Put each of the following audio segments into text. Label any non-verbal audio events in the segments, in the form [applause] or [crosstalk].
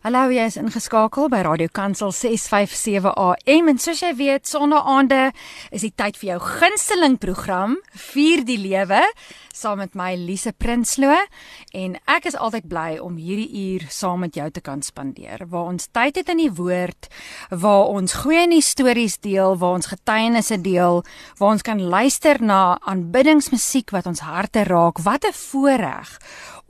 Hallo, jy is ingeskakel by Radio Kansel 657 AM en soos jy weet, sonnaande is die tyd vir jou gunsteling program, Vier die Lewe, saam met my Lise Prinsloo en ek is altyd bly om hierdie uur saam met jou te kan spandeer, waar ons tyd het in die woord, waar ons goeie nuus stories deel, waar ons getuienisse deel, waar ons kan luister na aanbiddingsmusiek wat ons harte raak. Wat 'n voorreg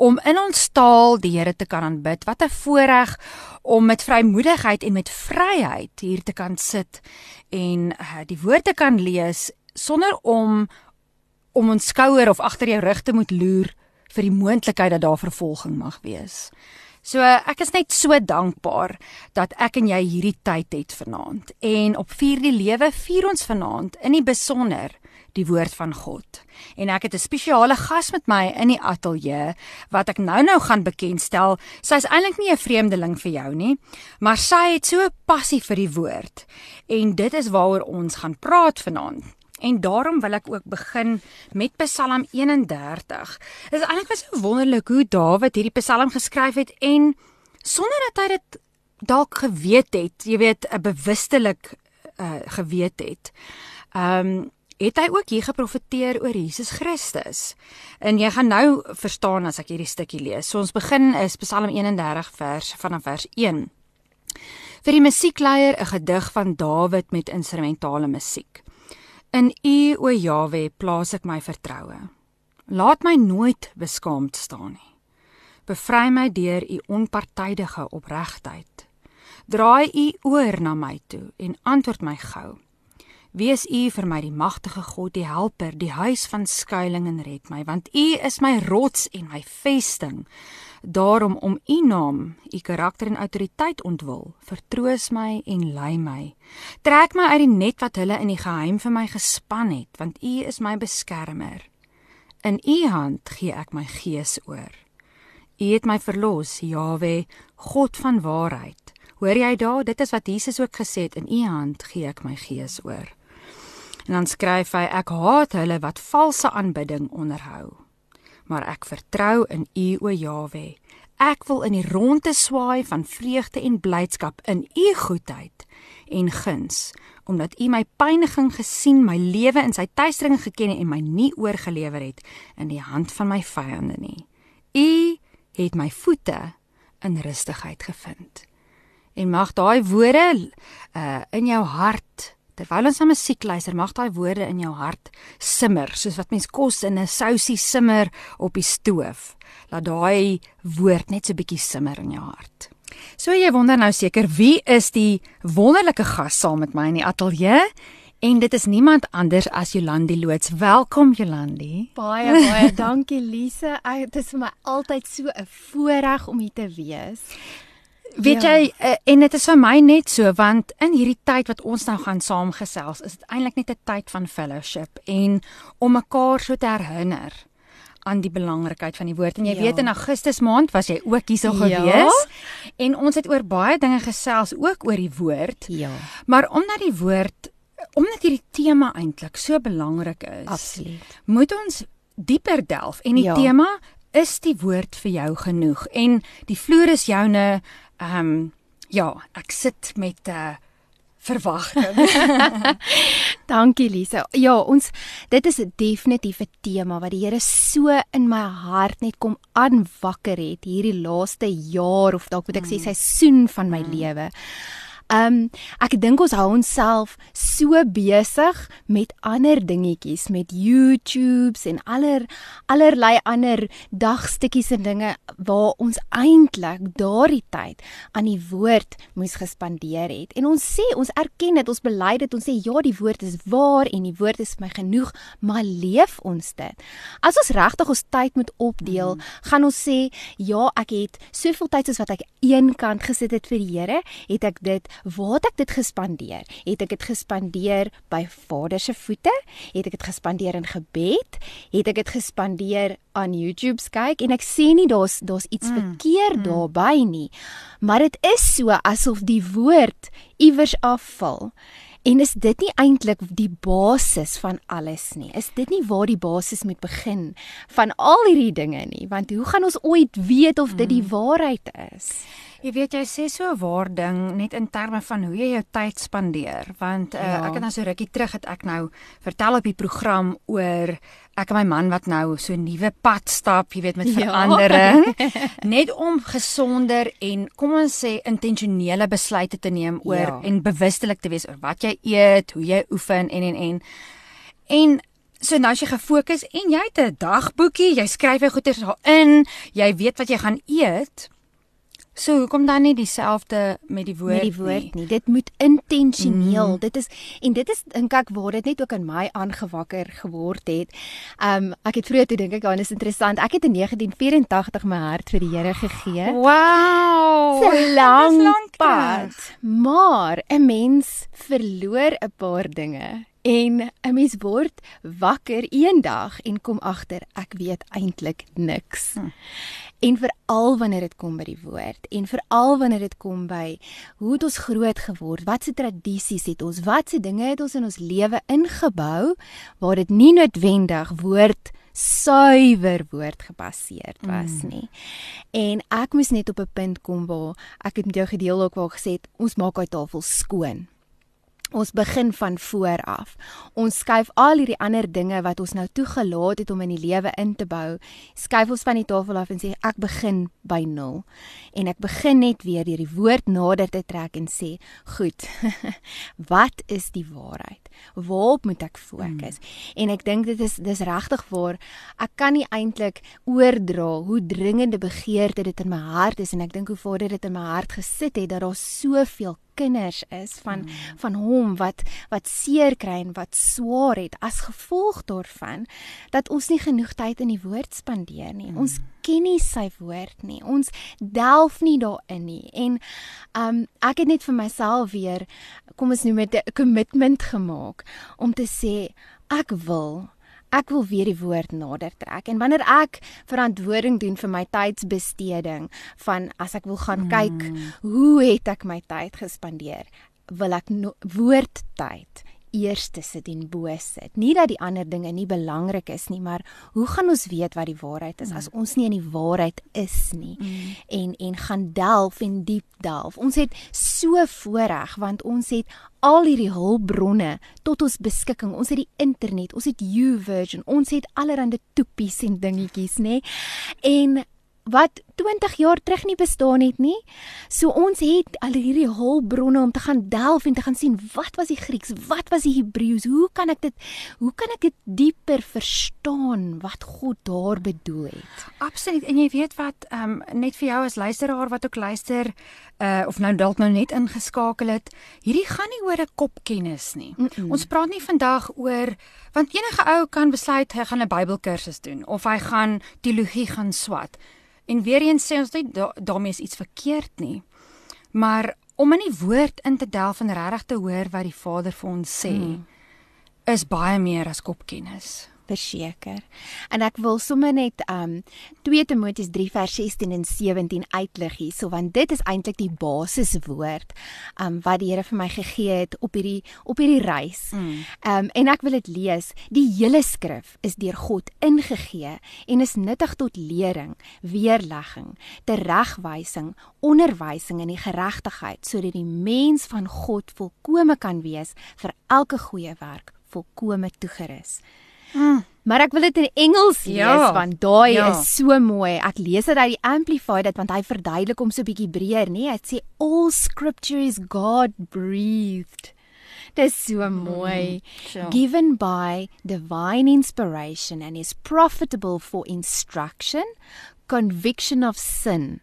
om in ons taal die Here te kan aanbid. Wat 'n voorreg om met vrymoedigheid en met vryheid hier te kan sit en uh, die woord te kan lees sonder om om ons skouer of agter jou rug te moet loer vir die moontlikheid dat daar vervolging mag wees. So ek is net so dankbaar dat ek en jy hierdie tyd het vanaand. En op vier die lewe vier ons vanaand in die besonder die woord van God. En ek het 'n spesiale gas met my in die ateljee wat ek nou-nou gaan bekendstel. Sy is eintlik nie 'n vreemdeling vir jou nie, maar sy het so 'n passie vir die woord. En dit is waaroor ons gaan praat vanaand. En daarom wil ek ook begin met Psalm 31. Dit is eintlik so wonderlik hoe Dawid hierdie Psalm geskryf het en sonder dat hy dit dalk geweet het, jy weet, 'n bewustelik uh, geweet het. Ehm um, het hy ook hier geprofeteer oor Jesus Christus. En jy gaan nou verstaan as ek hierdie stukkie lees. So ons begin is Psalm 31 vers vanaf vers 1. Vir die musiekleier 'n gedig van Dawid met instrumentale musiek. In U o Jawe plaas ek my vertroue. Laat my nooit beskaamd staan nie. Bevry my deur U onpartydige opregtheid. Draai U oor na my toe en antwoord my gou. Wees U vir my die magtige God, die helper, die huis van skuilings en red my, want U is my rots en my vesting. Daarom om U naam, U karakter en autoriteit ontwil, vertroos my en lei my. Trek my uit die net wat hulle in die geheim vir my gespan het, want U is my beskermer. In U hand gee ek my gees oor. U het my verlos, Jawe, God van waarheid. Hoor jy daar? Dit is wat Jesus ook gesê het, in U hand gee ek my gees oor. En dan skryf hy ek haat hulle wat valse aanbidding onderhou. Maar ek vertrou in U o Jawe. Ek wil in die ronde swaai van vreugde en blydskap in U goedheid en guns, omdat U my pyniging gesien, my lewe in sy tuistering geken en my nie oorgelewer het in die hand van my vyande nie. U het my voete in rustigheid gevind. En mag daai woorde uh in jou hart Terwyl ons na musiek luister, mag daai woorde in jou hart simmer, soos wat mens kos in 'n sousie simmer op die stoof. Laat daai woord net so bietjie simmer in jou hart. So jy wonder nou seker wie is die wonderlike gas saam met my in die ateljee? En dit is niemand anders as Jolandi Loots. Welkom Jolandi. Baie baie [laughs] dankie Lise. Dit is vir my altyd so 'n voorreg om hier te wees. Weet ja. jy uh, en dit is vir my net so want in hierdie tyd wat ons nou gaan saamgesels is dit eintlik net 'n tyd van fellowship en om mekaar so te herinner aan die belangrikheid van die woord en jy ja. weet in Augustus maand was jy ook hierso ja. gewees en ons het oor baie dinge gesels ook oor die woord. Ja. Maar omdat die woord omdat hierdie tema eintlik so belangrik is. Absoluut. Moet ons dieper delf en die ja. tema is die woord vir jou genoeg en die vloer is joune Ehm um, ja, ek sit met 'n uh, verwagting. [laughs] [laughs] Dankie Lisa. Ja, ons dit is 'n definitiewe tema wat die Here so in my hart net kom aanwakker het hierdie laaste jaar of dalk moet ek mm. sê seisoen van my mm. lewe. Ehm um, ek dink ons hou onsself so besig met ander dingetjies met YouTubes en aller allerlei ander dagstukkies en dinge waar ons eintlik daardie tyd aan die woord moes gespandeer het. En ons sê ons erken dit, ons bely dit, ons sê ja, die woord is waar en die woord is my genoeg, maar leef ons dit? As ons regtig ons tyd moet opdeel, mm. gaan ons sê ja, ek het soveel tyd soos wat ek eenkant gesit het vir die Here, het ek dit Waar het ek dit gespandeer? Het ek dit gespandeer by Vader se voete? Het ek dit gespandeer in gebed? Het ek dit gespandeer aan YouTube kyk? En ek sê nie daar's daar's iets mm, verkeerd mm. daarbey nie. Maar dit is so asof die woord iewers afval. En is dit nie eintlik die basis van alles nie? Is dit nie waar die basis moet begin van al hierdie dinge nie? Want hoe gaan ons ooit weet of dit die mm. waarheid is? Jy weet jy sê so 'n waar ding net in terme van hoe jy jou tyd spandeer want uh, Ja. ek het nou so rukkie terug het ek nou vertel op die program oor ek en my man wat nou so 'n nuwe pad stap, jy weet met Ja. verandering, [laughs] net om gesonder en kom ons sê intentionele besluite te neem oor Ja. en bewustelik te wees oor wat jy eet, hoe jy oefen en en en. En so nou as jy gefokus en jy het 'n dagboekie, jy skryf jou goeie daar in, jy weet wat jy gaan eet. So hoekom dan nie dieselfde met die woord met die woord nie. Dit moet intentioneel. Mm. Dit is en dit is dink ek waar dit net ook in my aangewakker geword het. Um ek het vroeër toe dink ek, ja, dis interessant. Ek het in 1984 my hart vir die Here gegee. Wow. Lang Dis lank pad. terug. Maar 'n mens verloor 'n paar dinge en 'n mens word wakker eendag en kom agter ek weet eintlik niks. Hm. En veral wanneer dit kom by die woord en veral wanneer dit kom by hoe het ons groot geword, watse tradisies het ons, watse dinge het ons in ons lewe ingebou waar dit nie noodwendig woord suiwer woord gebaseerd was nie. En ek moes net op 'n punt kom waar ek het met jou gedeel ook waar gesê het ons maak daai tafel skoon. Ons begin van voor af. Ons skuif al hierdie ander dinge wat ons nou toegelaat het om in die lewe in te bou, skuif ons van die tafel af en sê ek begin by 0. En ek begin net weer deur die woord nader te trek en sê, "Goed. [laughs] wat is die waarheid? Waarop moet ek fokus?" Mm. En ek dink dit is dis regtig waar ek kan nie eintlik oordra hoe dringende begeerte dit in my hart is en ek dink hoe Vader dit in my hart gesit het dat daar soveel kinders is van mm. van hom wat wat seer kry en wat swaar het as gevolg daarvan dat ons nie genoeg tyd in die woord spandeer nie. Mm. Ons ken nie sy woord nie. Ons delf nie daarin nie. En um ek het net vir myself weer kom ons noem dit 'n commitment gemaak om te sê ek wil Ek wil weer die woord nader trek. En wanneer ek verantwoording doen vir my tydsbesteding van as ek wil gaan kyk hoe het ek my tyd gespandeer wil ek no woordtyd eerste sit en bo sit. Nie dat die ander dinge nie belangrik is nie, maar hoe gaan ons weet wat die waarheid is as ons nie in die waarheid is nie Mm. en en gaan delf en diep delf. Ons het so voorreg want ons het al hierdie hulpbronne tot ons beskikking. Ons het die internet, ons het YouVersion, ons het allerlei toepies en dingetjies, nê? En wat 20 jaar terug nie bestaan het nie. So ons het al hierdie hulpbronne om te gaan delf en te gaan sien wat was die Grieks, wat was die Hebreëus, hoe kan ek dit hoe kan ek dit dieper verstaan wat God daar bedoel het. Absoluut. En jy weet wat, ehm um, net vir jou as luisteraar wat ook luister, uh of nou dalk nou net ingeskakel het, hierdie gaan nie oor 'n kopkennis nie. Mm -mm. Ons praat nie vandag oor want enige ou kan besluit hy gaan 'n Bybelkursus doen of hy gaan teologie gaan swat. En weer eens sê ons nie da daarmee is iets verkeerd nie. Maar om in die woord in te delf en regtig te hoor wat die Vader vir ons sê, mm. is baie meer as kopkennis. Verseker. En ek wil sommer net um 2 Timoteus 3 vers 16 en 17 uitlig hierso want dit is eintlik die basiswoord um wat die Here vir my gegee het op hierdie op hierdie reis. Mm. Um en ek wil dit lees. Die hele skrif is deur God ingegee en is nuttig tot lering, weerlegging, teregwysing, onderwysing in die geregtigheid sodat die mens van God volkome kan wees vir elke goeie werk, volkome toegerus. Mm. Maar ek wil dit in Engels lees Ja. want daai Ja. is so mooi. Ek lees dit uit die Amplified dit want hy verduidelik hom so bietjie breër, nê? Hy sê all scripture is God breathed. Dis so mooi. sure. Given by divine inspiration and is profitable for instruction, conviction of sin,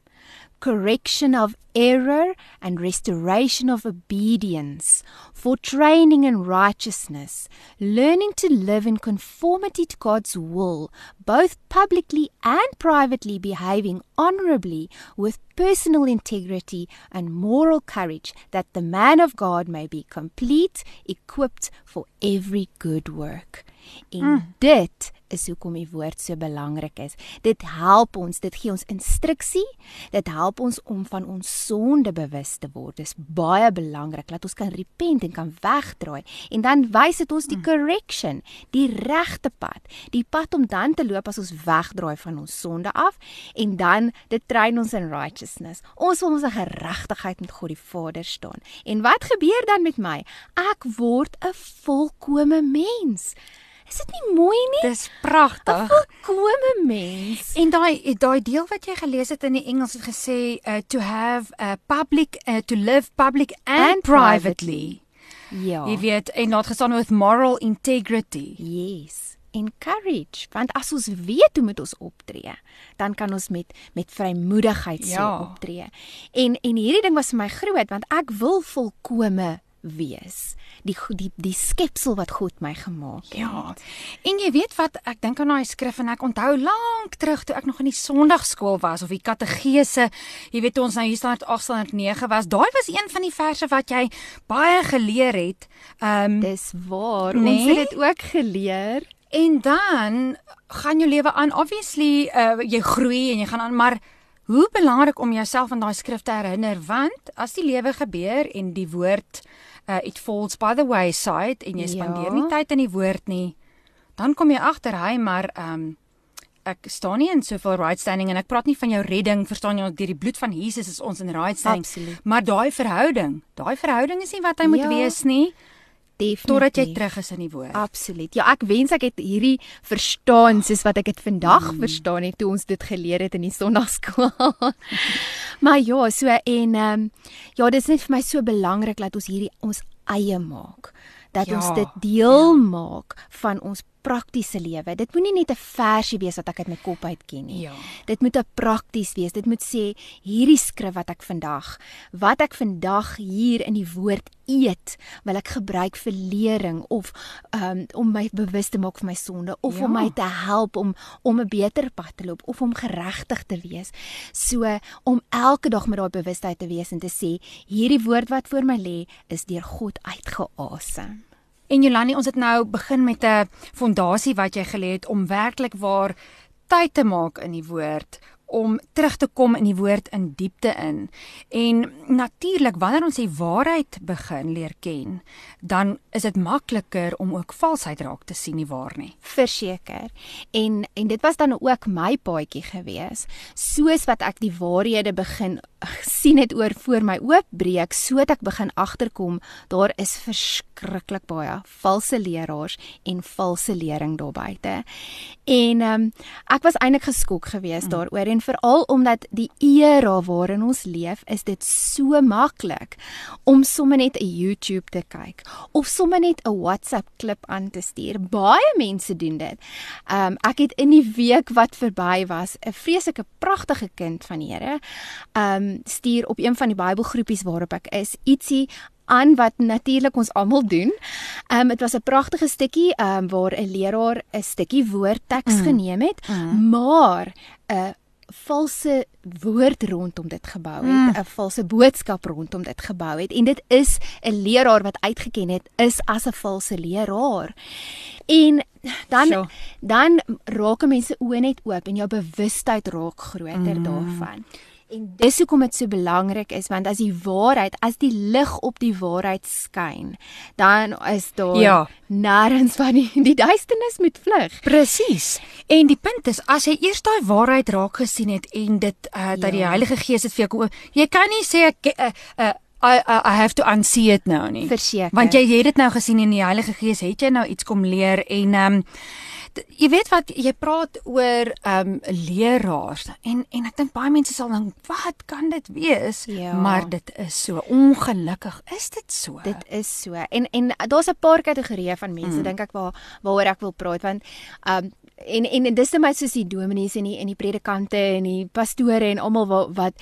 correction of error and restoration of obedience, for training in righteousness, learning to live in conformity to God's will, both publicly and privately behaving honorably with personal integrity and moral courage, that the man of God may be complete, equipped for every good work. In mm. dit is hoekom die woord so belangrik is. Dit help ons, dit gee ons instruksie, dit help ons om van ons sonde bewus te word. Dis baie belangrik dat ons kan repent en kan wegdraai en dan wys dit ons die correction, die regte pad, die pad om dan te loop as ons wegdraai van ons sonde af en dan dit train ons in righteousness. Ons wil ons geregtigheid met God die Vader staan. En wat gebeur dan met my? Ek word 'n volkomme mens. Is dit nie mooi nie? Dis pragtig. 'n Volkomme mens. En daai daai deel wat jy gelees het in die Engels het gesê uh, to have a public uh, to live public and, And privately. Ja. Jy weet en het gestaan with moral integrity. Yes. Encourage, want as ons weet hoe moet ons optree, dan kan ons met met vrymoedigheid so Ja. optree. En en hierdie ding was vir my groot want ek wil volkome wees. Die die die skepsel wat God my gemaak het. Ja. En jy weet wat, ek dink aan daai skrif en ek onthou lank terug toe ek nog in die Sondagskool was of die kategese, jy weet ons nou hier staan met 809 was. Daai was een van die verse wat jy baie geleer het. Ehm um, Dis waar. Nee? Ons het dit ook geleer. En dan gaan jou lewe aan. Obviously, uh jy groei en jy gaan aan, maar hoe belangrik om jouself aan daai skrif te herinner want as die lewe gebeur en die woord uh it falls by the wayside en jy Ja. spandeer nie tyd in die woord nie, dan kom jy agter hy maar um ek staan nie in soveel right standing en ek praat nie van jou redding, verstaan jy, deur die bloed van Jesus is ons in right standing. Absoluut. Maar daai verhouding, daai verhouding is nie wat hy moet Ja. wees nie Definitief. totdat jy terug is in die woord. Absoluut. Ja, ek wens ek het hierdie verstaan soos wat ek dit vandag mm. verstaan het toe ons dit geleer het in die Sondagskool. [laughs] maar ja, so en ehm um, ja, dit is net vir my so belangrik dat ons hierdie ons eie maak. Dat Ja, ons dit deel ja. maak van ons praktiese lewe. Dit moenie net 'n versie wees wat ek uit my kop uit ken nie. Ja. Dit moet 'n prakties wees. Dit moet sê hierdie skrif wat ek vandag, wat ek vandag hier in die woord eet, wil ek gebruik vir lering of um, om my bewus te maak van my sonde of Ja. om my te help om om 'n beter pad te loop of om geregtig te wees. So om elke dag met daai bewustheid te wees en te sê hierdie woord wat voor my lê is deur God uitgeasem. En Jolani, ons het nou begin met 'n fondasie wat jy gelê het om werklik waar tyd te maak in die woord om terug te kom in die woord in diepte in. En natuurlik wanneer ons die waarheid begin leer ken, dan is dit makliker om ook valsheid raak te sien nie waar nie. Verseker. En en dit was dan ook my paadjie gewees. Soos wat ek die waarhede begin sien het oor voor my oopbreek, so het ek begin agterkom daar is verskriklik baie valse leraars en valse lering daar buite. En ehm um, ek was eintlik geskok geweest mm. daaroor en veral omdat die era waarin ons leef, is dit so maklik om sommer net 'n YouTube te kyk of sommer net 'n WhatsApp klip aan te stuur. Baie mense doen dit. Um, ek het in die week wat verby was, 'n vreeslike pragtige kind van die Here, um, stuur op een van die Bybelgroepies waarop ek is, ietsie aan wat natuurlik ons almal doen. Ehm um, dit was 'n pragtige stukkie ehm um, waar 'n leraar 'n stukkie woordteks mm. geneem het, mm. maar 'n uh, valse woord rondom dit gebou het, 'n mm. valse boodskap rondom dit gebou het en dit is 'n leraar wat uitgeken het is as 'n valse leraar. En dan Sure. dan raak mense oë net oop en jou bewustheid raak groter mm. daarvan. En dis hoekom dit so belangrik is want as die waarheid, as die lig op die waarheid skyn, dan is daar Ja. nêrens van die die duisternis moet vlug. Presies. En die punt is as jy eers daai waarheid raak gesien het en dit uh, dat die Ja. Heilige Gees dit vir jou kom jy kan nie sê ek uh, uh, I, I I have to unsee it nou nie. Verseker. Want jy het dit nou gesien en die Heilige Gees het jy nou iets kom leer en ehm um, jy weet wat jy praat oor ehm um, leraars en en ek dink baie mense sal dink wat kan dit wees? Ja. Maar dit is so ongelukkig is dit so. Dit is so. En en daar's 'n paar kategorieë van mense mm. dink ek waar waaroor ek wil praat want um en en, dis net my soos die dominees en die en die predikante en die pastore en almal wat, wat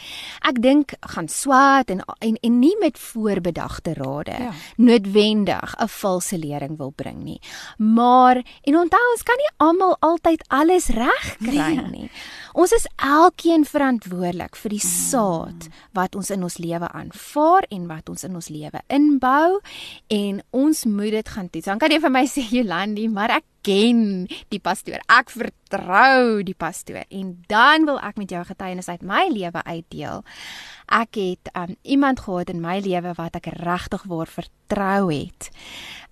ek dink gaan swat en en en nie met voorbedagte rade Ja. noodwendig 'n valse lering wil bring nie. Maar en onthou ons kan nie almal altyd alles reg kry Nee. nie. Ons is elkeen verantwoordelik vir die saad wat ons in ons lewe aanvaar en wat ons in ons lewe inbou en ons moet dit gaan toets. Dan kan jy vir my sê Jolandi, maar ek ken die pastoor. Ek vertrou die pastoor en dan wil ek met jou getuienis uit my lewe uitdeel. Ek het um, iemand gehad in my lewe wat ek regtig waar vertrou het.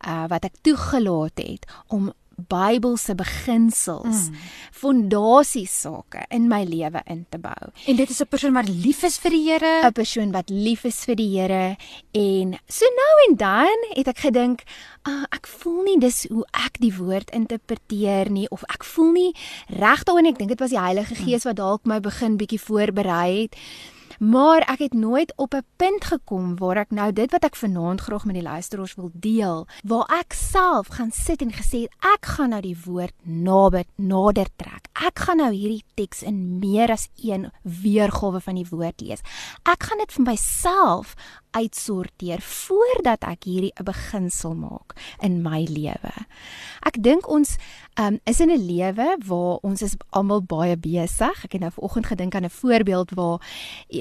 Uh wat ek toegelaat het om Bybelse beginsels, mm. fondasies sake in my lewe in te bou. En dit is 'n persoon wat lief is vir die Here, 'n persoon wat lief is vir die Here en so nou en dan het ek gedink, uh, ek voel nie dis hoe ek die woord interpreteer nie of ek voel nie reg daarin ek dink dit was die Heilige. Gees wat dalk my begin bietjie voorberei het. Maar ek het nooit op 'n punt gekom waar ek nou dit wat ek vanaand graag met die luisteraars wil deel, waar ek self gaan sit en gesê het ek gaan nou die woord nader nader trek. Ek gaan nou hierdie teks in meer as een weergawe van die woord lees. Ek gaan dit vir myself uitsorteer voordat ek hierdie 'n beginsel maak in my lewe. Ek dink ons um, is in 'n lewe waar ons is almal baie besig. Ek het nou vanoggend gedink aan 'n voorbeeld waar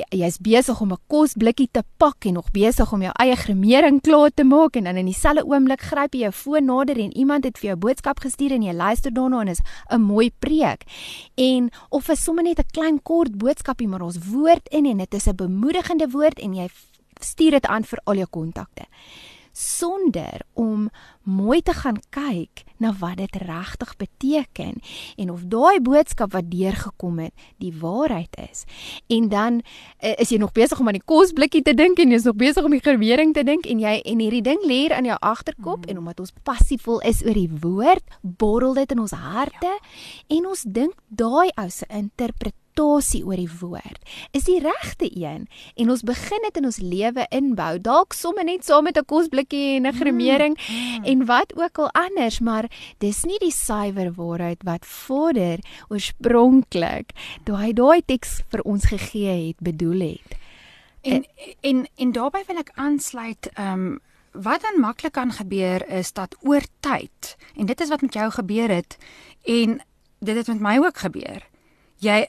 jy's besig om 'n kosblikkie te pak en nog besig om jou eie gremering klaar te maak en dan in dieselfde oomblik gryp jy jou foon nader en iemand het vir jou boodskap gestuur en jy luister daarna en is 'n mooi preek. En of is sommer net 'n klein kort boodskapie maar ons woord in en dit is 'n bemoedigende woord en jy stuur dit aan vir al jou kontakte sonder om mooi te gaan kyk na wat dit regtig beteken en of daai boodskap wat deurgekom het die waarheid is. En dan uh, is jy nog besig om aan die kosblikkie te dink en jy's nog besig om die gewering te dink en jy en hierdie ding lê in jou agterkop mm. en omdat ons passievol is oor die woord, borrel dit in ons harte ja. en ons dink daai ou se interpretasie meditasie oor die woord is die regte een en ons begin dit in ons lewe inbou dalk sommer net saam met 'n kosblikkie en 'n gremering mm, mm. en wat ook al anders maar dis nie die suiwer waarheid wat Vader oorspronklik toe hy daai teks vir ons gegee het bedoel het en en en daarbey wil ek aansluit um wat dan maklik kan gebeur is dat oor tyd en dit is wat met jou gebeur het en dit het met my ook gebeur jy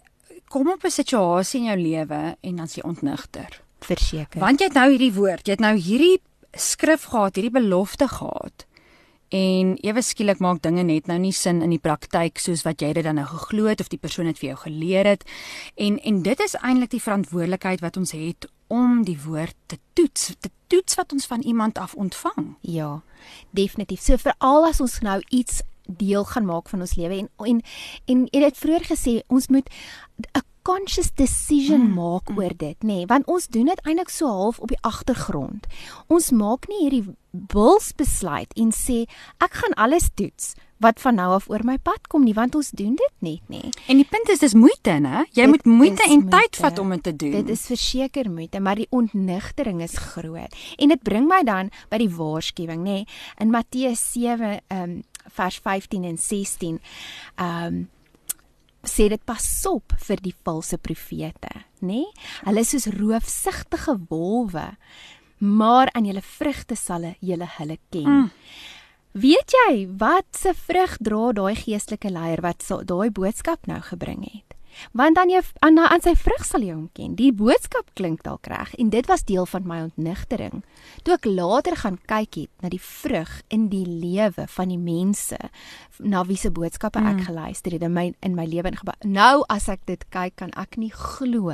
kom op 'n situasie in jou lewe en dan s'jy ontnigter. Verseker. Want jy het nou hierdie woord, jy het nou hierdie skrif gehad, hierdie belofte gehad. En ewe skielik maak dinge net nou nie sin in die praktyk soos wat jy dit dan nou geglo het of die persoon het vir jou geleer het. En en dit is eintlik die verantwoordelikheid wat ons het om die woord te toets, te toets wat ons van iemand af ontvang. Ja, definitief. So veral as ons nou iets deel gaan maak van ons lewe en en en jy het vroeër gesê ons moet 'n conscious decision mm, maak mm. oor dit, nê? Nee, want ons doen dit eintlik so half op die agtergrond. Ons maak nie hierdie wilsbesluit en sê ek gaan alles toets wat van nou af oor my pad kom nie want ons doen dit net nie. En die punt is dis moeite, né? Jy dit moet moeite en moeite. tyd vat om dit te doen. Dit is verseker moeite, maar die ontnigtering is groot. En dit bring my dan by die waarskuwing, nê? In Matteus 7 ehm um, vers 15 en 16 ehm um, sê dit pas op vir die valse profete, nê? Nee? Hulle is soos roofsigtige wolwe, maar aan julle vrugte sal julle hulle ken. Mm. Weet jy wat se vrug dra daai geestelike leier wat so, daai boodskap nou gebring het? Want dan jy aan aan sy vrug sal jy hom ken. Die boodskap klink dalk reg en dit was deel van my ontnigtering. Toe ek later gaan kyk het na die vrug in die lewe van die mense na wie se boodskappe ek mm. geluister het in my in my lewe ingebou. Nou as ek dit kyk kan ek nie glo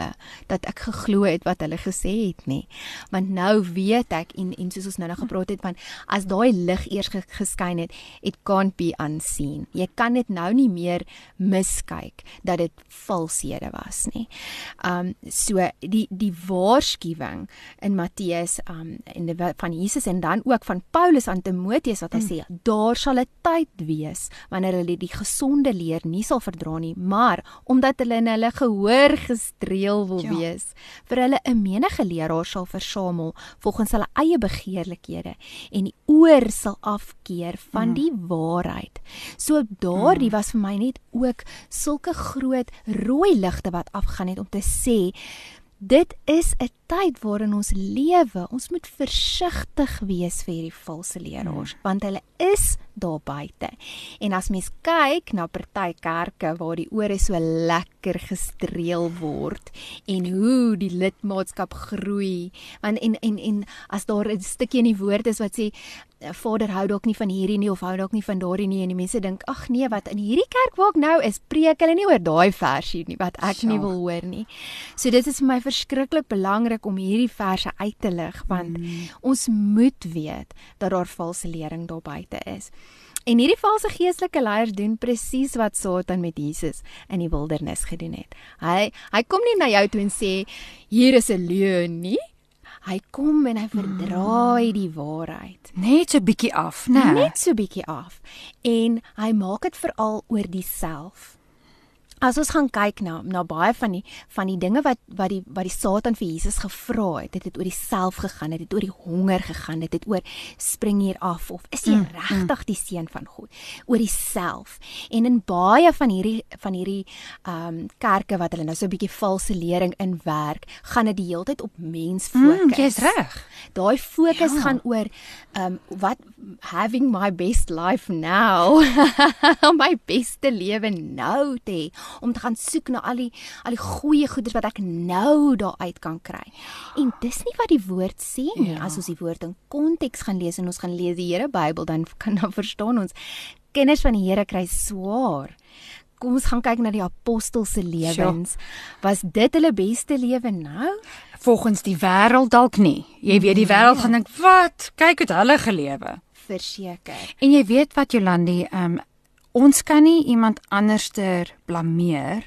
dat ek geglo het wat hulle gesê het nie. Want nou weet ek en en soos ons nou nog gepraat het van as daai lig eers geskyn het, it can't be unseen. Jy kan dit nou nie meer miskyk dat dit valshede was nie. Um so die die waarskuwing in Matteus um en die van Jesus en dan ook van Paulus aan Timoteus wat hy mm. sê daar sal 'n tyd wees wanneer hulle die gesonde leer nie sal verdra nie, maar omdat hulle in hulle gehoor gestreel wil ja. wees, vir hulle 'n menige leraar sal versamel volgens hulle eie begeerlikhede en die oor sal afkeer van mm. die waarheid. So daardie mm. was vir my net ook sulke groot rooi ligte wat afgaan het om te sê Dit is 'n tyd waarin ons lewe. Ons moet versigtig wees vir hierdie valse leraars, hmm. want hulle is daar buite. En as mens kyk na party kerke waar die ore so lekker lekker gestreel word en hoe die lidmaatskap groei. Want en en en as daar 'n stukkie in die woord is wat sê Vader hou dalk nie van hierdie nie of hou dalk nie van daardie nie en die mense dink ag nee wat in hierdie kerk waar ek nou is preek hulle nie oor daai versie nie wat ek nie wil hoor nie. So dit is vir my verskriklik belangrik om hierdie verse uit te lig want mm. ons moet weet dat daar valse lering daar buite is. En hierdie valse geestelike leiers doen presies wat Satan met Jesus in die wildernis gedoen het. Hy hy kom nie na jou toe en sê hier is 'n leeu nie. Hy kom en hy verdraai die waarheid. Net so bietjie af, né? Nee. Net so bietjie af. En hy maak dit veral oor diself. As ons gaan kyk na na baie van die van die dinge wat wat die wat die Satan vir Jesus gevra het, dit het oor diself gegaan, dit het oor die honger gegaan, dit het oor spring hier af of is jy mm, regtig die seun van God? Oor diself. En in baie van hierdie van hierdie ehm um, kerke wat hulle nou so 'n bietjie valse lering inwerk, gaan dit die hele tyd op mens mm, fokus. Mm, Jy's reg. Daai fokus ja. gaan oor ehm um, wat having my best life now. [laughs] my beste lewe nou te hê om te gaan soek na al die al die goeie goeders wat ek nou daar uit kan kry. En dis nie wat die woord sê nie. Ja. As ons die woord in konteks gaan lees en ons gaan lees die Here Bybel dan kan dan verstaan ons kinders van die Here kry swaar. Kom ons gaan kyk na die apostels se lewens. Was dit hulle beste lewe nou? Volgens die wêreld dalk nie. Jy weet die wêreld gaan dink, "Wat? Kyk hoe hulle gelewe." Verseker. En jy weet wat Jolandi, ehm um, ons kan nie iemand anderster blameer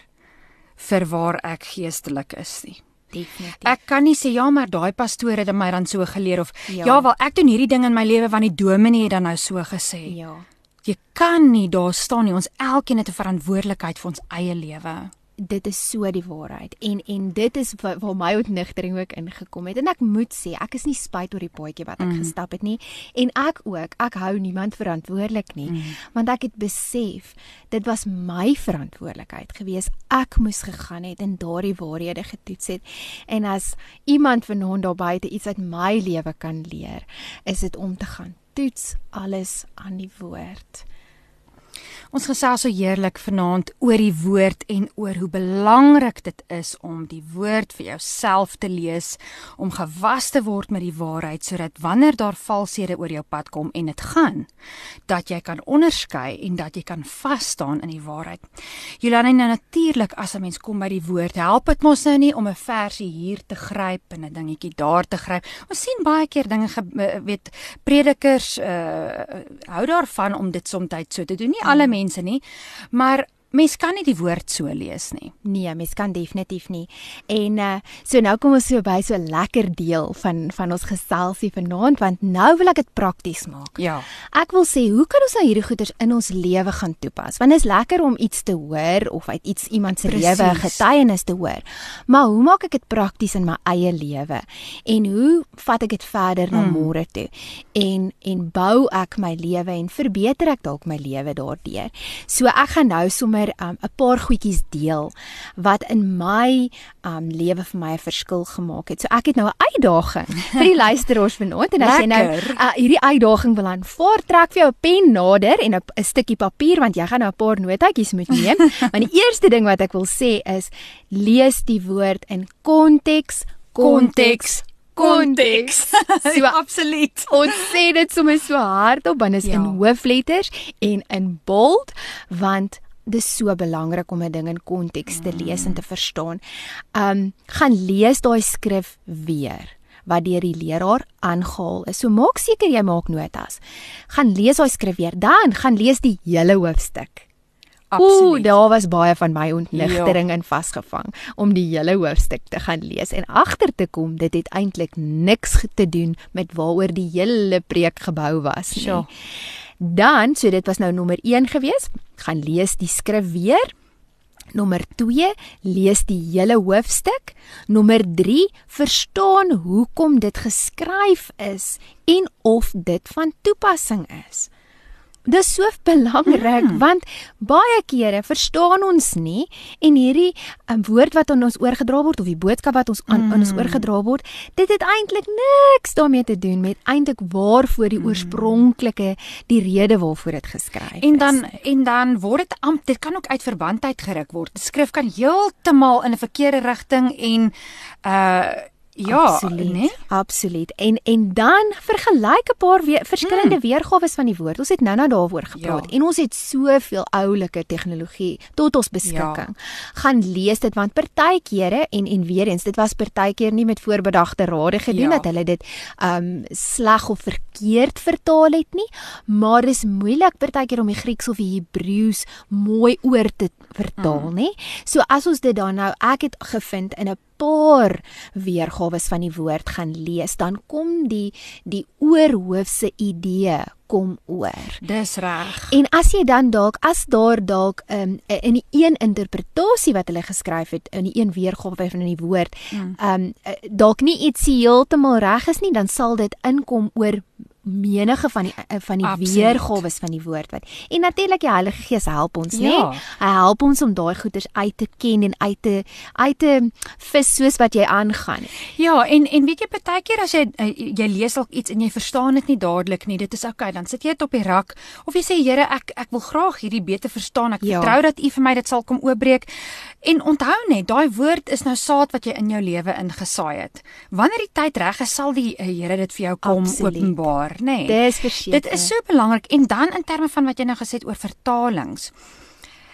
vir waar ek geestelik is nie. Definitief. Ek kan nie sê ja, maar daai pastoor het my dan so geleer of ja, ja wel ek doen hierdie ding in my lewe want die dominee het dan nou so gesê. Ja. Jy kan nie daar staan nie. Ons elkeen het 'n verantwoordelikheid vir ons eie lewe dit is so die waarheid. En en dit is waar, waar my ontnigtering ook ingekom het. En ek moet sê ek is nie spyt oor die paadjie wat ek mm. gestap het nie. En ek ook. Ek hou niemand verantwoordelik nie. Mm. want ek het besef dit was my verantwoordelikheid gewees. Ek moes gegaan het en daardie waarhede getoets het. En as iemand vanaand daar buite iets uit my lewe kan leer is dit om te gaan toets alles aan die woord Ons gesels so heerlik vanaand oor die woord en oor hoe belangrik dit is om die woord vir jouself te lees, om gewas te word met die waarheid sodat wanneer daar valshede oor jou pad kom en dit gaan, dat jy kan onderskei en dat jy kan vas staan in die waarheid. Julle nou natuurlik as 'n mens kom by die woord, help dit mos nou nie om 'n versie hier te gryp en 'n dingetjie daar te gryp. Ons sien baie keer dinge weet predikers uh hou daarvan om dit soms tyd so te doen. Nie alle mense nie. Maar mens kan nie die woord so lees nie. Nee, mens kan definitief nie. En uh so nou kom ons so by so 'n lekker deel van van ons geselsie vanaand want nou wil ek dit prakties maak. Ja. Ek wil sê, hoe kan ons nou hierdie goeders in ons lewe gaan toepas? Want dit is lekker om iets te hoor of uit iets iemand se lewe getuienis te hoor. Maar hoe maak ek dit prakties in my eie lewe? En hoe vat ek dit verder na hmm. môre toe? En en bou ek my lewe en verbeter ek dalk my lewe daardeur? So ek gaan nou sommer sommer 'n um, paar goedjies deel wat in my um lewe vir my 'n verskil gemaak het. So ek het nou 'n uitdaging [laughs] vir die luisteraars vanaand en as jy nou uh, hierdie uitdaging wil aanvaar, trek vir jou 'n pen nader en 'n stukkie papier want jy gaan nou 'n paar notaatjies moet neem. [laughs] want die eerste ding wat ek wil sê is lees die woord in konteks, konteks konteks. so [laughs] absoluut. Ons sê dit sommer so hardop dit is ja. in hoofletters en in bold want dis so belangrik om 'n ding in konteks te lees en te verstaan. Um gaan lees daai skrif weer wat deur die leraar aangehaal is. So maak seker jy maak notas. Gaan lees daai skrif weer, dan gaan lees die hele hoofstuk. Absoluut. Ooh, daar was baie van my ontnigtering ja. in vasgevang om die hele hoofstuk te gaan lees en agter te kom dit het eintlik niks te doen met waaroor die hele preek gebou was nie. Sure. Dan, so dit was nou nommer 1 gewees, gaan lees die skrif weer. Nommer 2, lees die hele hoofstuk. Nommer 3, verstaan hoekom dit geskryf is en of dit van toepassing is. Dis so belangrik mm. want baie kere verstaan ons nie en hierdie um, woord wat aan ons oorgedra word of die boodskap wat ons aan, mm. aan ons oorgedra word, dit het eintlik niks daarmee te doen met eintlik waarvoor die mm. oorspronklike die rede waarvoor dit geskryf is. En dan en dan word dit amp dit kan ook uit verband uit geruk word. Die skrif kan heeltemal in 'n verkeerde rigting en uh Ja, absoluut. Nee? Absoluut. En en dan vergelyk 'n paar weer verskillende hmm. weergawe van die woord. Ons het nou-nou daaroor gepraat ja. en ons het soveel oulike tegnologie tot ons beskikking. Ja. Gaan lees dit want partykeere en en weer eens dit was partykeer nie met voorbedagte rade gedoen ja. dat hulle dit um sleg of verkeerd vertaal het nie, maar dis moeilik partykeer om die Grieks of die Hebreëus mooi oor te vertaal, hmm. nê? So as ons dit dan nou ek het gevind in 'n paar weergawe van die woord gaan lees, dan kom die die oorhoofse idee kom oor. Dis reg. En as jy dan dalk as daar dalk um, in die een interpretasie wat hulle geskryf het in die een weergawe van die woord, mm. um dalk nie iets heeltemal reg is nie, dan sal dit inkom oor menige van die eh, van die weergawes van die woord wat. En natuurlik die Heilige Gees help ons, ja. né? Hy help ons om daai goeders uit te ken en uit te uit te vis soos wat jy aangaan. Ja, en en weet jy partykeer as jy eh, jy lees dalk iets en jy verstaan dit nie dadelik nie, dit is oukei, okay, dan sit jy dit op die rak of jy sê Here, ek ek wil graag hierdie beter verstaan. Ek ja. vertrou dat U vir my dit sal kom oopbreek. En onthou net, daai woord is nou saad wat jy in jou lewe ingesaai het. Wanneer die tyd reg is, sal die Here dit vir jou kom Absoluut. openbaar nê? Nee. Dis verseker. Dit is so belangrik en dan in terme van wat jy nou gesê het oor vertalings.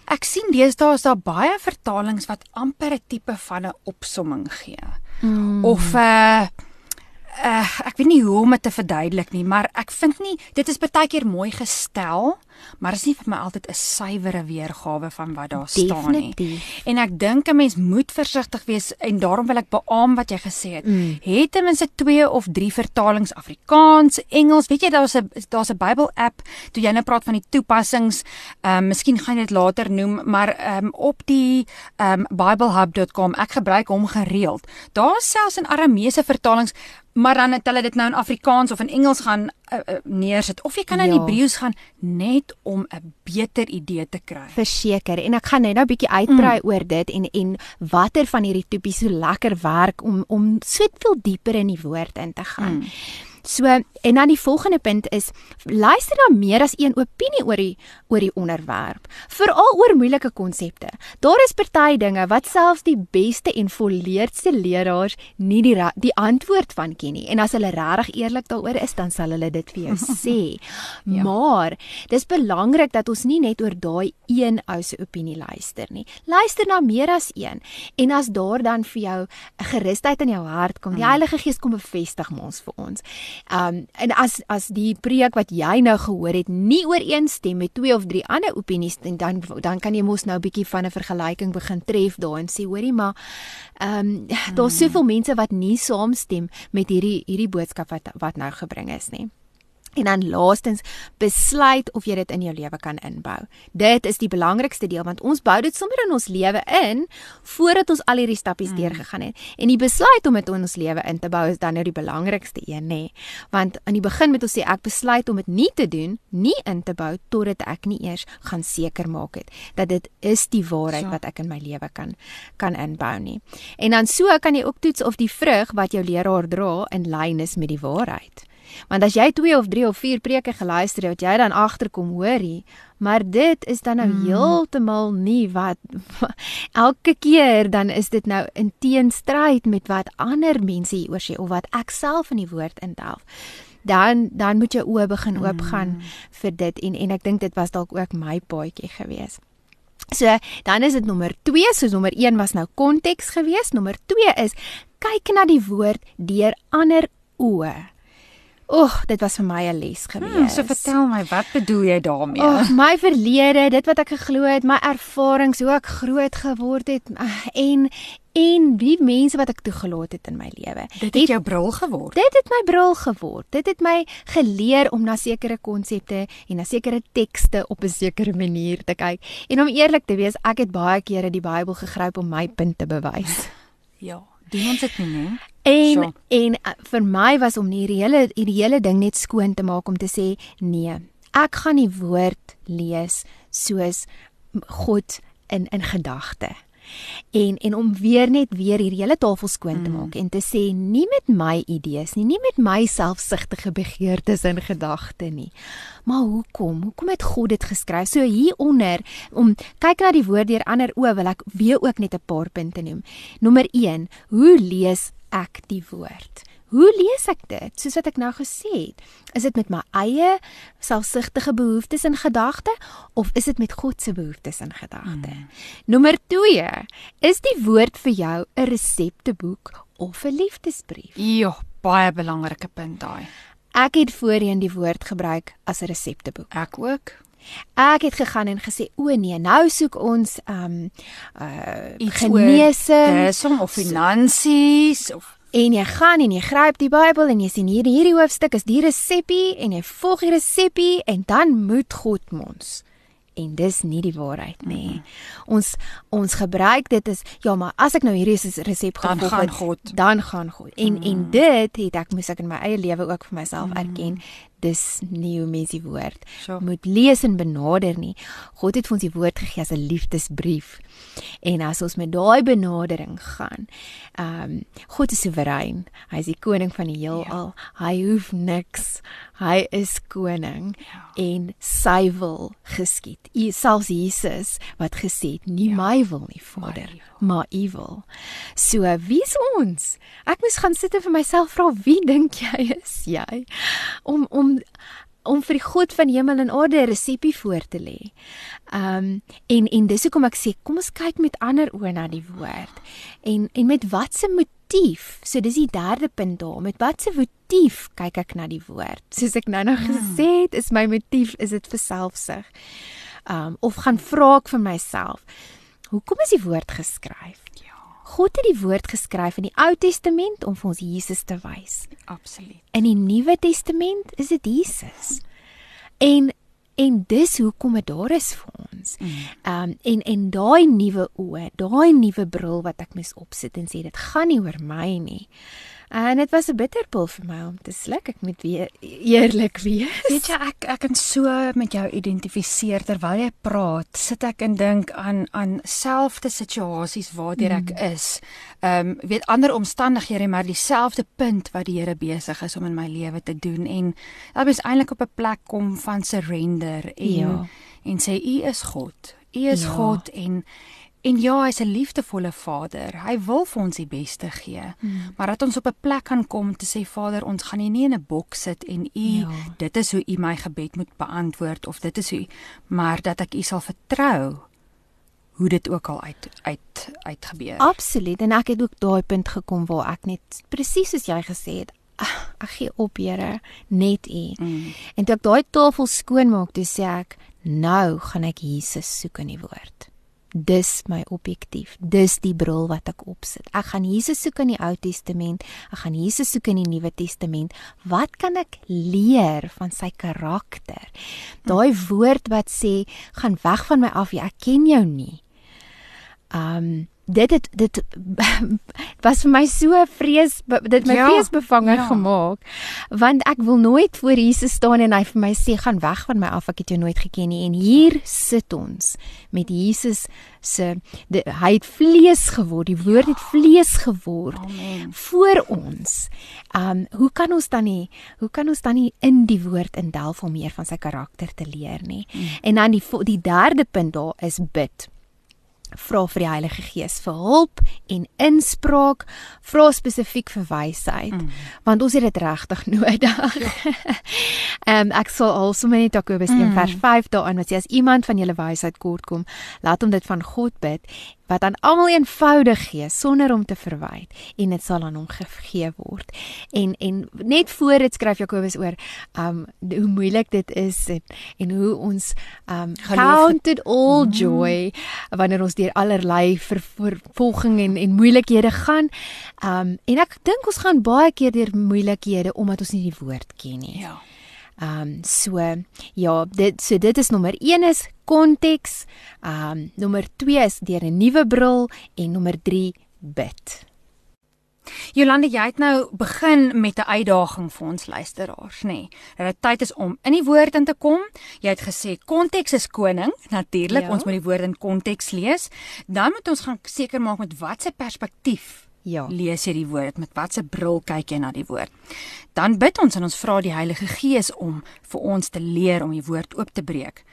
Ek sien deesdae is daar baie vertalings wat amper 'n tipe van 'n opsomming gee. Mm. Of 'n uh, eh, uh, ek weet nie hoe om dit te verduidelik nie, maar ek vind nie dit is baie keer mooi gestel, maar is nie vir my altyd 'n suiwere weergawe van wat daar staan nie. En ek dink 'n mens moet versigtig wees en daarom wil ek beamoen wat jy gesê het. Mm. Het ten minste 2 of 3 vertalings Afrikaans, Engels. Weet jy daar's 'n daar's 'n Bybel app. Toe jy nou praat van die toepassings, ehm um, miskien gaan jy dit later noem, maar ehm um, op die ehm um, biblehub.com, ek gebruik hom gereeld. Daar's selfs in Arameese vertalings maar dan het hulle dit nou in Afrikaans of in Engels gaan uh, uh, neersit of jy kan in ja. Hebreëus gaan net om 'n beter idee te kry. Verseker en ek gaan net nou 'n bietjie uitbrei mm. oor dit en en watter van hierdie toepies so lekker werk om om soveel dieper in die woord in te gaan. Mm. So en dan die volgende punt is luister dan meer as een opinie oor die oor die onderwerp, veral oor moeilike konsepte. Daar is party dinge wat selfs die beste en volleerdste leraars nie die die antwoord van ken nie. En as hulle regtig eerlik daaroor is, dan sal hulle dit vir jou [laughs] sê. ja. Maar dis belangrik dat ons nie net oor daai een ou se opinie luister nie. Luister na meer as een. En as daar dan vir jou 'n gerusheid in jou hart kom, die mm. Heilige Gees kom bevestig ons vir ons. Um en as as die preek wat jy nou gehoor het nie ooreenstem met twee of drie ander opinies dan dan kan jy mos nou 'n bietjie van 'n vergelyking begin tref daar en sê hoorie maar um daar's hmm. soveel mense wat nie saamstem met hierdie hierdie boodskap wat wat nou gebring is nie. En dan laastens besluit of jy dit in jou lewe kan inbou. Dit is die belangrikste deel want ons bou dit sommer in ons lewe in voordat ons al hierdie stappies mm. deurgegaan het. En die besluit om dit in ons lewe in te bou is dan nou die belangrikste een, nê? Want aan die begin moet ons sê ek besluit om dit nie te doen, nie in te bou totdat ek nie eers gaan seker maak het dat dit is die waarheid so. wat ek in my lewe kan kan inbou nie. En dan so kan jy ook toets of die vrug wat jou leraar dra in lyn is met die waarheid. Want as jy 2 of 3 of 4 preke geluister het, jy dan agterkom, hoorie, maar dit is dan nou mm. heeltemal nie wat [laughs] elke keer dan is dit nou in teenstryd met wat ander mense hieroor sê of wat ek self in die woord indelf. Dan dan moet jy oë begin oopgaan mm. vir dit en en ek dink dit was dalk ook my paadjie gewees. So, dan is dit nommer 2, soos nommer 1 was nou konteks gewees, nommer 2 is kyk na die woord deur ander oë. Oeg, dit was vir my 'n les gewees. Hmm, so vertel my, wat bedoel jy daarmee? Oeg, my verlede, dit wat ek geglo het, my ervarings, hoe ek groot geword het ah, en en wie mense wat ek toegelaat het in my lewe. Dit het jou bril geword. Dit het my bril geword. Dit het my geleer om na sekere konsepte en na sekere tekste op 'n sekere manier te kyk. En om eerlik te wees, ek het baie kere die Bybel gegryp om my punt te bewys. [laughs] Ja, doen ons dit nie, nee? En so. en uh, vir my was om hierdie hele hierdie hele ding net skoon te maak om te sê nee. ek gaan die woord lees soos God in in gedagte en en om weer net weer hierdie hele tafel skoon te maak mm. en te sê nie met my idees nie, nie met my selfsugtige begeertes en gedagte nie. Maar hoekom? Hoekom het God dit geskryf? So hieronder om kyk na die woord deur ander oë wil ek weer ook net 'n paar punte noem. Nommer 1, hoe lees ek die woord? Hoe lees ek dit? Soos wat ek nou gesê het, is dit met my eie selfsugtige behoeftes in gedagte of is dit met God se behoeftes in gedagte? Hmm. Nommer 2, is die woord vir jou 'n resepteboek of 'n liefdesbrief? Ja, baie belangrike punt daai. Ek het voorheen die woord gebruik as 'n resepteboek. Ek ook. Ek het gegaan en gesê o nee, nou soek ons um uh genesing of finansies of En jy gaan en jy gryp die Bybel en jy sien hier hierdie hoofstuk is die resepie en jy volg die resepie en dan moet God mons. En dis nie die waarheid nie. Mm -hmm. Ons ons gebruik dit is ja, maar as ek nou hierdie resep gevolg het, dan gaan God. Dan gaan God. En mm -hmm. en dit het ek moes ek in my eie lewe ook vir myself mm -hmm. erken dis nie hoe mens die woord sure. moet lees en benader nie. God het vir ons die woord gegee as 'n liefdesbrief. En as ons met daai benadering gaan, ehm um, God is soewerein. Hy is die koning van die heelal. Ja. Hy hoef niks. Hy is koning ja. en sy wil geskied. U selfs Jesus wat gesê het, nie ja. my wil nie, Vader, maar u wil. So, wie's ons? Ek moes gaan sit en vir myself vra, wie dink jy is jy? Om om om om vir die God van hemel en aarde 'n resepie voor te lê. Um en en dis hoekom ek sê kom ons kyk met ander oë na die woord. En en met watse motief? So dis die derde punt daar. Met watse motief kyk ek na die woord? Soos ek nou nog hmm. gesê het, is my motief is dit vir selfsug. Um of gaan vra ek vir myself. Hoekom is die woord geskryf? God het die woord geskryf in die Ou Testament om vir ons Jesus te wys. Absoluut. In die Nuwe Testament is dit Jesus. En en dis hoekom dit daar is vir ons. Mm. Ehm um, en en daai nuwe oë, daai nuwe bril wat ek mis opsit en sê dit gaan nie oor my nie. En dit was 'n bitterpil vir my om te sluk. Ek moet weer eerlik wees. Weet jy, ek ek kan so met jou identifiseer terwyl jy praat. Sit ek en dink aan aan selfde situasies waartoe ek mm. is. Ehm um, weet ander omstandighede, maar dieselfde punt wat die Here besig is om in my lewe te doen en ek is eintlik op 'n plek kom van surrender en ja. en sê u is God. U is ja. God en En ja, hy's 'n liefdevolle Vader. Hy wil vir ons die beste gee. Hmm. Maar dat ons op 'n plek kan kom te sê Vader, ons gaan nie in 'n boks sit en U ja. dit is hoe U my gebed moet beantwoord of dit is hoe maar dat ek U sal vertrou hoe dit ook al uit uit uitgebeur. Absoluut. En ek het ook daai punt gekom waar ek net presies soos jy gesê het, ach, ek gee op, Here, net U. Mm. En toe ek daai tafel skoon maak, toe sê ek, nou gaan ek Jesus soek in die woord dis my objektief. Dis die bril wat ek opsit. Ek gaan Jesus soek in die Ou Testament, ek gaan Jesus soek in die Nuwe Testament. Wat kan ek leer van sy karakter? Daai woord wat sê, "Gaan weg van my af, ek ken jou nie." Um dit het dit [laughs] was vir my so vrees dit my ja, vreesbevange ja. gemaak want ek wil nooit voor Jesus staan en hy vir my sê gaan weg van my af ek het jou nooit geken nie en hier sit ons met Jesus se hy het vlees geword die woord het vlees geword Amen. voor ons um hoe kan ons dan nie hoe kan ons dan nie in die woord indelf om meer van sy karakter te leer nie mm. en dan die die derde punt daar is bid vra vir die Heilige Gees vir hulp en inspraak, vra spesifiek vir wysheid, mm. want ons het dit regtig nodig. Ja. [laughs] Ehm um, ek sal also net Jakobus 1 mm. vers 5 daarin wat sê as iemand van julle wysheid kort kom, laat hom dit van God bid wat aan almal eenvoudig gee sonder om te verwyd en dit sal aan hom gegee word. En en net voor dit skryf Jakobus oor um hoe moeilik dit is en, en hoe ons um counted all mm. joy wanneer ons deur allerlei vervolging en en moeilikhede gaan. Um en ek dink ons gaan baie keer deur moeilikhede omdat ons nie die woord ken nie. Ja. Ehm um, so ja, dit so dit is nommer 1 is konteks. Ehm um, nommer 2 is deur 'n nuwe bril en nommer 3 bid. Jolande, jy het nou begin met 'n uitdaging vir ons luisteraars, nê. Nee. Dat dit tyd is om in die woord in te kom. Jy het gesê konteks is koning. Natuurlik, ja. ons moet die woord in konteks lees. Dan moet ons gaan seker maak met watse perspektief Ja. Lees jy die woord met watse bril kyk jy na die woord? Dan bid ons en ons vra die Heilige Gees om vir ons te leer om die woord oop te breek.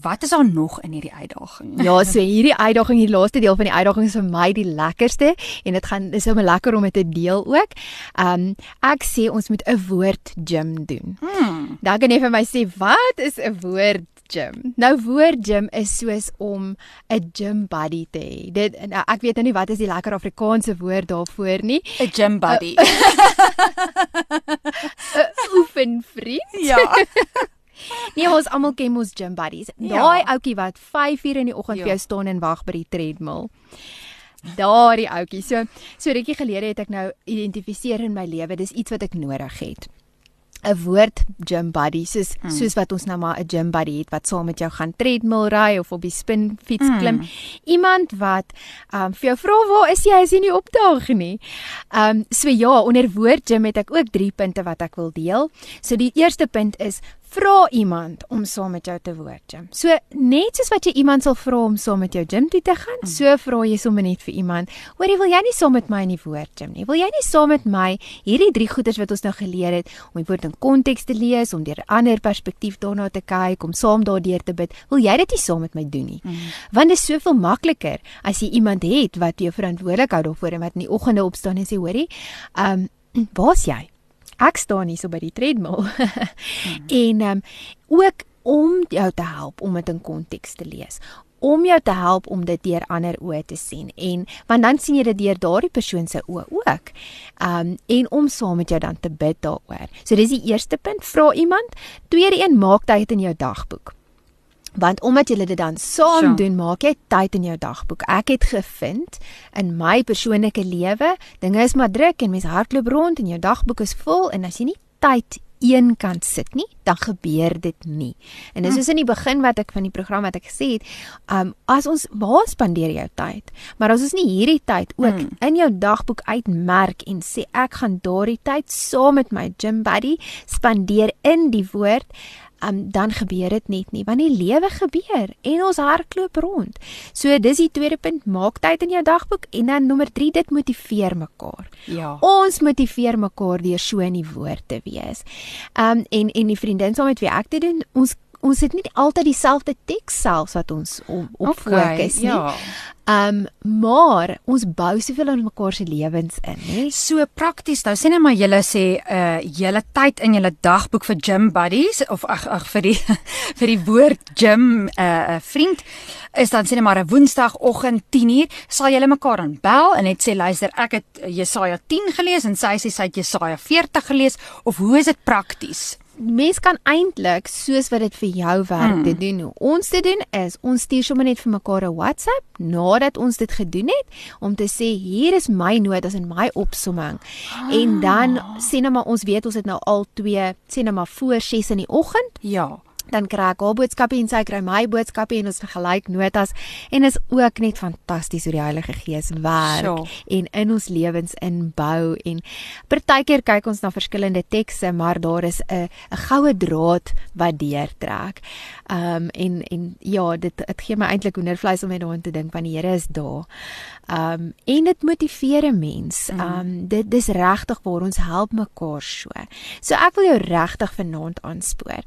Wat is daar nog in hierdie uitdaging? Ja, so hierdie uitdaging, die laaste deel van die uitdaging is vir my die lekkerste en dit gaan dis sommer lekker om dit te deel ook. Um ek sê ons moet 'n woord gym doen. Hmm. Dan kan jy vir my sê wat is 'n woord gym? Nou woord gym is soos om 'n gym buddy te hê. Dit nou, ek weet nou nie wat is die lekker Afrikaanse woord daarvoor nie. 'n Gym buddy. [laughs] 'n Oefenvriend. Ja. [laughs] Nee, ons almal ken mos gym buddies. Ja. Daai ouetjie wat 5 uur in die oggend ja. vir jou staan en wag by die treadmill. Daardie ouetjie. So so rukkie gelede het ek nou identifiseer in my lewe, dis iets wat ek nodig het. 'n woord gym buddy soos mm. soos wat ons nou maar 'n gym buddy het wat saam met jou gaan treadmill ry of op die spinfiets mm. klim. Iemand wat um vir jou vra waar is jy as jy nie opdaag nie. Um so ja, onder woord gym het ek ook 3 punte wat ek wil deel. So die eerste punt is vra iemand om saam met jou te woord gym. So net soos wat jy iemand sal vra om saam met jou gym toe te gaan, mm. so vra jy sommer net vir iemand, "Hoorie, wil jy nie saam met my in die woord gym nie? Wil jy nie saam met my hierdie drie goeders wat ons nou geleer het om die woord in konteks te lees, om deur 'n ander perspektief daarna te kyk, om saam daardeur te bid? Wil jy dit nie saam met my doen nie?" Mm. Want dit is soveel makliker as jy iemand het wat jou verantwoordelik hou daarvoor en wat in die oggende opstaan en sê, "Hoorie, ehm um, [clears throat] waar's jy?" Ek staan hier so by die treadmill. [laughs] mm. En ehm um, ook om jou te help om dit in konteks te lees om jou te help om dit deur ander oë te sien en want dan sien jy dit deur daardie persoon se oë ook. Um en om saam met jou dan te bid daaroor. So dis die eerste punt, vra iemand. Tweede een, maak tyd in jou dagboek want omdat jy dit dan saam sure. doen maak jy tyd in jou dagboek. Ek het gevind in my persoonlike lewe, dinge is maar druk en mense hardloop rond en jou dagboek is vol en as jy nie tyd een kant sit nie, dan gebeur dit nie. En dis hm. soos in die begin wat ek van die program wat ek gesê het, um as ons waar spandeer jou tyd? Maar as ons nie hierdie tyd ook hmm. in jou dagboek uitmerk en sê ek gaan daardie tyd saam met my gym buddy spandeer in die woord, um, dan gebeur dit net nie want die lewe gebeur en ons hardloop rond. So dis die tweede punt, maak tyd in jou dagboek en dan nommer 3 dit motiveer mekaar. Ja. Ons motiveer mekaar deur so in die woord te wees. Um en en die vriendin saam met wie ek dit doen, ons ons het nie altyd dieselfde teks selfs wat ons op, op okay, fokus nie. Ja. Um maar ons bou soveel in mekaar se lewens in, hè. So prakties. Nou sien net maar julle sê uh julle tyd in julle dagboek vir gym buddies of ag ag vir die [laughs] vir die woord gym uh, vriend is dan sien net maar 'n woensdagoggend 10uur sal julle mekaar dan bel en net sê luister ek het Jesaja 10 gelees en sy sê sy het Jesaja 40 gelees of hoe is dit prakties? Mens kan eintlik soos wat dit vir jou werk mm. te doen. Ons te doen is ons stuur sommer net vir mekaar 'n WhatsApp nadat ons dit gedoen het om te sê hier is my notas en my opsomming. Oh. En dan sê net maar ons weet ons het nou al twee sê net maar voor 6 in die oggend. Ja dan kry ek haar boodskappe en sy kry my boodskappe en ons vergelyk notas en is ook net fantasties hoe die Heilige Gees werk sure. en in ons lewens inbou en partykeer kyk ons na verskillende tekste maar daar is 'n 'n goue draad wat deurtrek. Um en en ja, dit dit gee my eintlik hoendervleis om net daaraan te dink want die Here is daar. Um en dit motiveer 'n mens. Mm. Um dit dis regtig waar ons help mekaar so. So ek wil jou regtig vanaand aanspoor.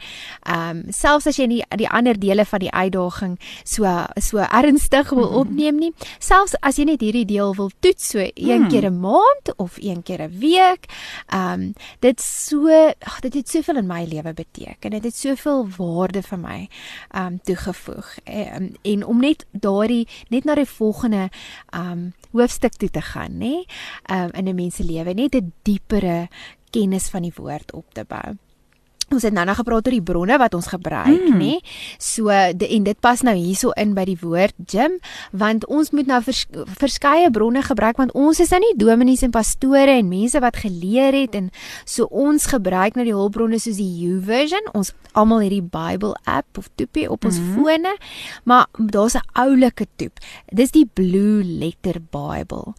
Um selfs as jy nie die ander dele van die uitdaging so so ernstig wil mm-hmm. opneem nie, selfs as jy net hierdie deel wil toets so een keer 'n maand of een keer 'n week, ehm um, dit so ag dit het soveel in my lewe beteken. Dit het soveel waarde vir my ehm um, toegevoeg. Um, en om net daardie net na die volgende ehm um, hoofstuk toe te gaan, nê? Ehm um, in 'n mens se lewe net 'n diepere kennis van die woord op te bou. Ons het nou nou gepraat oor die bronne wat ons gebruik, mm. nê? So de, en dit pas nou hierso in by die woord gym, want ons moet nou vers, verskeie bronne gebruik want ons is nou nie dominees en pastore en mense wat geleer het en so ons gebruik nou die hulpbronne soos die YouVersion. Ons almal hierdie Bible app of toepie op ons mm. fone, maar daar's 'n oulike toep. Dis die Blue Letter Bible.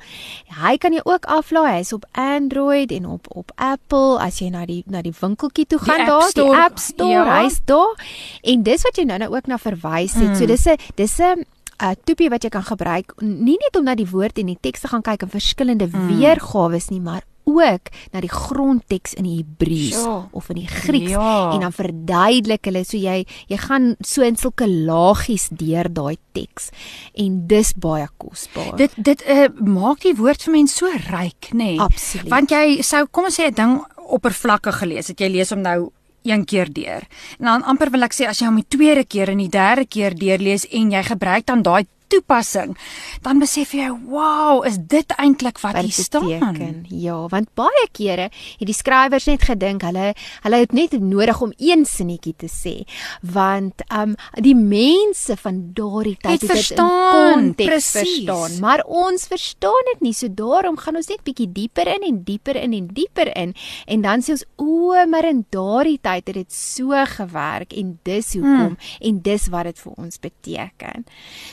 Hy kan jy ook aflaai. Hy's op Android en op op Apple as jy na die na die winkeltjie toe gaan daar daar, die App Store, ja. hy's daar. En dis wat jy nou nou ook na verwys het. Mm. So dis 'n dis 'n 'n uh, toepie wat jy kan gebruik nie net om na die woord en die teks te gaan kyk en verskillende mm. weergawe nie, maar ook na die grondteks in die Hebreëus ja. of in die Grieks ja. en dan verduidelik hulle so jy jy gaan so in sulke laagies deur daai teks en dis baie kosbaar. Dit dit uh, maak die woord vir mense so ryk, nê? Nee. Want jy sou kom ons sê 'n ding oppervlakkig gelees het. Jy lees hom nou een keer deur. En dan amper wil ek sê as jy hom die tweede keer en die derde keer deurlees en jy gebruik dan daai toepassing, dan besef jy, "Wow, is dit eintlik wat hier staan?" Teken. Ja, want baie kere het die skrywers net gedink hulle hulle het net nodig om een sinnetjie te sê, want um die mense van daardie tyd het, het dit in konteks verstaan, maar ons verstaan dit nie. So daarom gaan ons net bietjie dieper in en dieper in en dieper in en dan sê ons, "O, maar in daardie tyd het dit so gewerk en dis hoekom hmm. en dis wat dit vir ons beteken."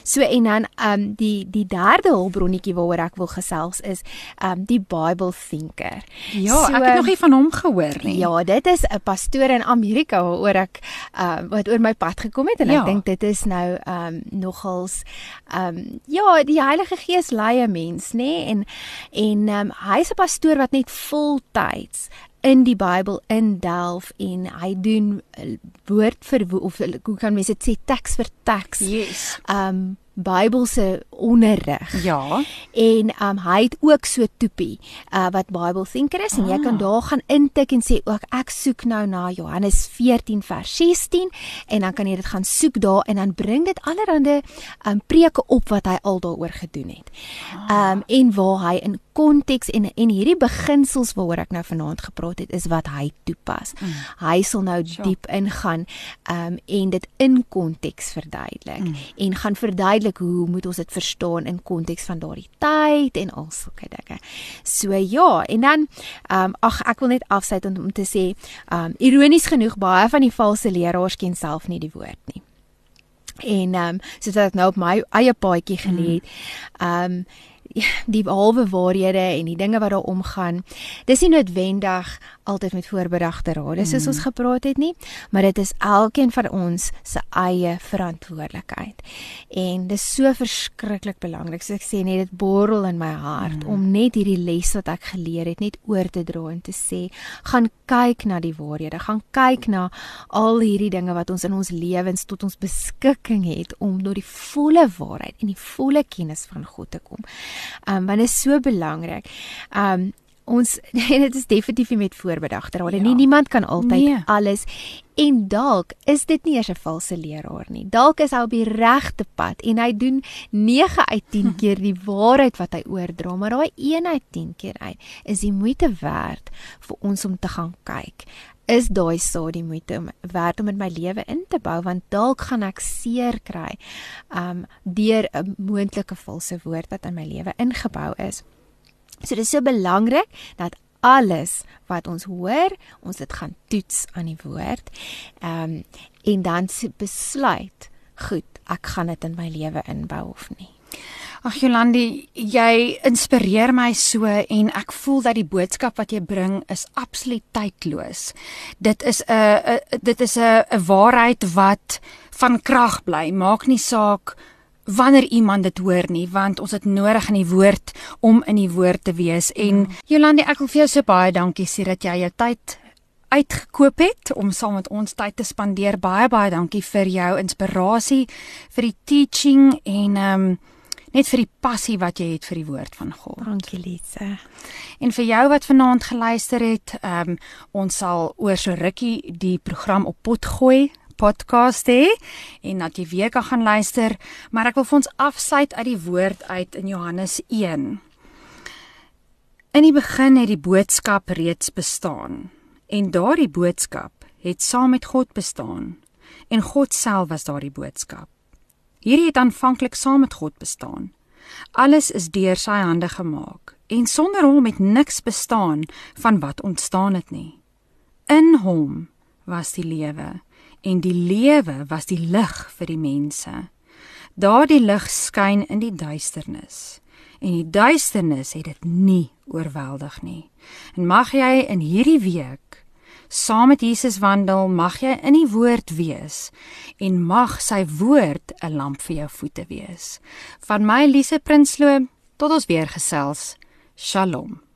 So en dan um die die derde hulpbronnetjie waaroor ek wil gesels is um die Bible Thinker. Ja, so, ek het nog nie van hom gehoor nie. Ja, dit is 'n pastoor in Amerika waaroor ek um wat oor my pad gekom het en ja. ek dink dit is nou um nogals um ja, die Heilige Gees lei 'n mens, nê? Nee? En en um hy's 'n pastoor wat net voltyds in die Bybel indelf en hy doen eh, woord vir of hoe kan mense dit sê teks vir teks. Yes. Um Bybelse onderrig. Ja. En um hy het ook so toepie uh wat Bible Thinker is en ah. jy kan daar gaan intik en sê ook ek soek nou na Johannes 14 vers 16 en dan kan jy dit gaan soek daar en dan bring dit allerhande um preke op wat hy al daaroor gedoen het. Ah. Um en waar hy in konteks en en hierdie beginsels waaroor ek nou vanaand gepraat het is wat hy toepas. Mm. Hy sal nou sure. diep ingaan um en dit in konteks verduidelik mm. en gaan verduidelik hoe moet ons dit verstaan in konteks van daardie tyd en al sulke dinge. So ja, en dan um, ag ek wil net afsluit om, om te sê um, ironies genoeg baie van die valse leraars ken self nie die woord nie. En ehm um, soos ek nou op my eie paadjie gelê het, ehm um, [laughs] die halwe waarhede en die dinge wat daar omgaan. Dis nie noodwendig altyd met voorbedagte rade soos mm. ons gepraat het nie, maar dit is elkeen van ons se eie verantwoordelikheid. En dis so verskriklik belangrik. So ek sê net dit borrel in my hart mm. om net hierdie les wat ek geleer het net oor te dra en te sê, gaan kyk na die waarhede, gaan kyk na al hierdie dinge wat ons in ons lewens tot ons beskikking het om tot die volle waarheid en die volle kennis van God te kom. Um want dit is so belangrik. Um ons [laughs] dit is definitief nie met voorbedagte rade ja. nie. Niemand kan altyd nee. alles en dalk is dit nie eers 'n valse leraar nie. Dalk is hy op die regte pad en hy doen 9 uit 10 keer die waarheid wat hy oordra, maar daai 1 uit 10 keer uit is die moeite werd vir ons om te gaan kyk. Is daai saad die moeite om werd om in my lewe in te bou want dalk gaan ek seer kry um deur 'n moontlike valse woord wat in my lewe ingebou is. So dit is so belangrik dat alles wat ons hoor, ons dit gaan toets aan die woord. Um, en dan besluit, goed, ek gaan dit in my lewe inbou of nie. Ag Jolandi, jy inspireer my so en ek voel dat die boodskap wat jy bring is absoluut tydloos. Dit is 'n dit is 'n 'n waarheid wat van krag bly. Maak nie saak wanneer iemand dit hoor nie want ons het nodig in die woord om in die woord te wees en mm. Jolande ek wil vir jou so baie dankie sê dat jy jou tyd uitgekoop het om saam met ons tyd te spandeer baie baie dankie vir jou inspirasie vir die teaching en ehm um, net vir die passie wat jy het vir die woord van God. Dankie Lise. En vir jou wat vanaand geluister het, ehm um, ons sal oor so rukkie die program op pot gooi podcast hê en dat jy weer kan gaan luister, maar ek wil vir ons afsluit uit die woord uit in Johannes 1. In die begin het die boodskap reeds bestaan en daardie boodskap het saam met God bestaan en God self was daardie boodskap. Hierdie het aanvanklik saam met God bestaan. Alles is deur sy hande gemaak en sonder hom het niks bestaan van wat ontstaan het nie. In hom was die lewe en die lewe was die lig vir die mense. Daardie lig skyn in die duisternis en die duisternis het dit nie oorweldig nie. En mag jy in hierdie week saam met Jesus wandel, mag jy in die woord wees en mag sy woord 'n lamp vir jou voete wees. Van my Lise Prinsloo tot ons weer gesels. Shalom.